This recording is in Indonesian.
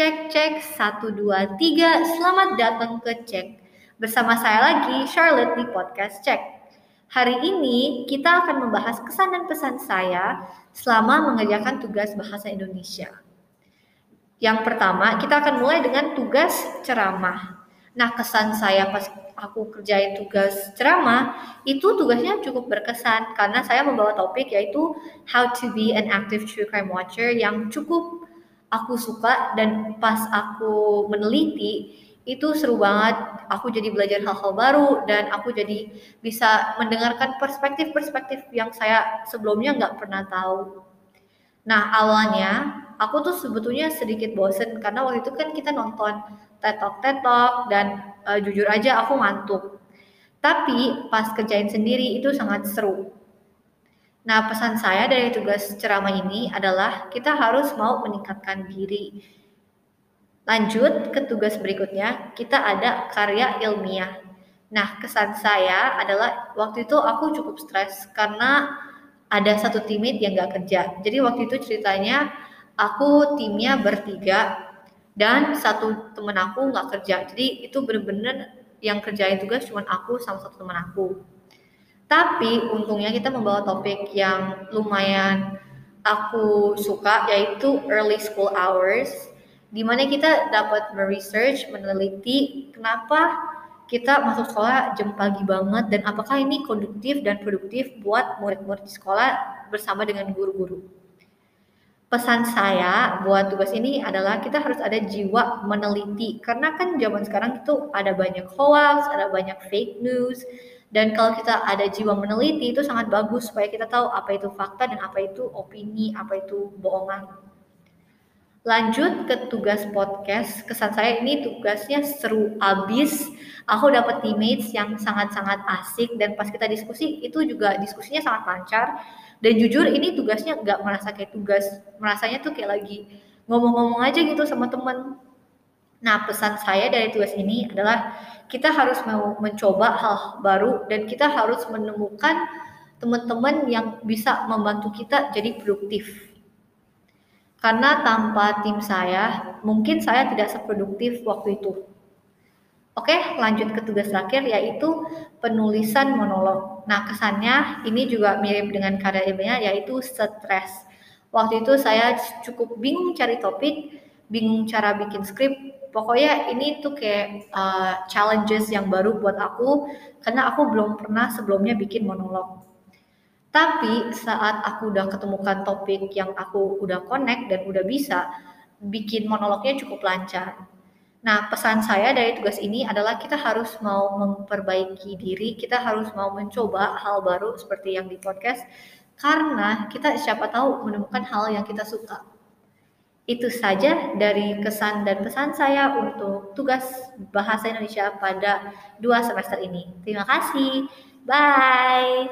1, 2, 3. Selamat datang ke Cek. Bersama saya lagi, Charlotte di podcast Cek. Hari ini kita akan membahas kesan dan pesan saya selama mengerjakan tugas bahasa Indonesia. Yang pertama, kita akan mulai dengan tugas ceramah. Nah, kesan saya pas aku kerjain tugas ceramah, itu tugasnya cukup berkesan karena saya membawa topik yaitu how to be an active true crime watcher yang cukup aku suka dan pas aku meneliti itu seru banget. Aku jadi belajar hal-hal baru dan aku jadi bisa mendengarkan perspektif-perspektif yang saya sebelumnya nggak pernah tahu. Nah awalnya aku tuh sebetulnya sedikit bosen karena waktu itu kan kita nonton tetok tetok dan uh, jujur aja aku ngantuk. Tapi pas kerjain sendiri itu sangat seru Nah, pesan saya dari tugas ceramah ini adalah kita harus mau meningkatkan diri. Lanjut ke tugas berikutnya, kita ada karya ilmiah. Nah, kesan saya adalah waktu itu aku cukup stres karena ada satu timit yang gak kerja. Jadi waktu itu ceritanya aku timnya bertiga dan satu temen aku gak kerja. Jadi itu bener-bener yang kerjain tugas cuma aku sama satu temen aku. Tapi untungnya kita membawa topik yang lumayan aku suka yaitu early school hours di mana kita dapat meresearch, meneliti kenapa kita masuk sekolah jam pagi banget dan apakah ini konduktif dan produktif buat murid-murid di sekolah bersama dengan guru-guru. Pesan saya buat tugas ini adalah kita harus ada jiwa meneliti karena kan zaman sekarang itu ada banyak hoax, ada banyak fake news, dan kalau kita ada jiwa meneliti itu sangat bagus supaya kita tahu apa itu fakta dan apa itu opini, apa itu bohongan. Lanjut ke tugas podcast. Kesan saya ini tugasnya seru abis. Aku dapat teammates yang sangat-sangat asik dan pas kita diskusi itu juga diskusinya sangat lancar. Dan jujur ini tugasnya nggak merasa kayak tugas, merasanya tuh kayak lagi ngomong-ngomong aja gitu sama temen. Nah pesan saya dari tugas ini adalah kita harus mencoba hal baru dan kita harus menemukan teman-teman yang bisa membantu kita jadi produktif. Karena tanpa tim saya, mungkin saya tidak seproduktif waktu itu. Oke, lanjut ke tugas terakhir yaitu penulisan monolog. Nah, kesannya ini juga mirip dengan karya ilmiah yaitu stres. Waktu itu saya cukup bingung cari topik, bingung cara bikin skrip, pokoknya ini tuh kayak uh, challenges yang baru buat aku karena aku belum pernah sebelumnya bikin monolog. Tapi saat aku udah ketemukan topik yang aku udah connect dan udah bisa, bikin monolognya cukup lancar. Nah, pesan saya dari tugas ini adalah kita harus mau memperbaiki diri, kita harus mau mencoba hal baru seperti yang di podcast, karena kita siapa tahu menemukan hal yang kita suka. Itu saja dari kesan dan pesan saya untuk tugas bahasa Indonesia pada dua semester ini. Terima kasih. Bye.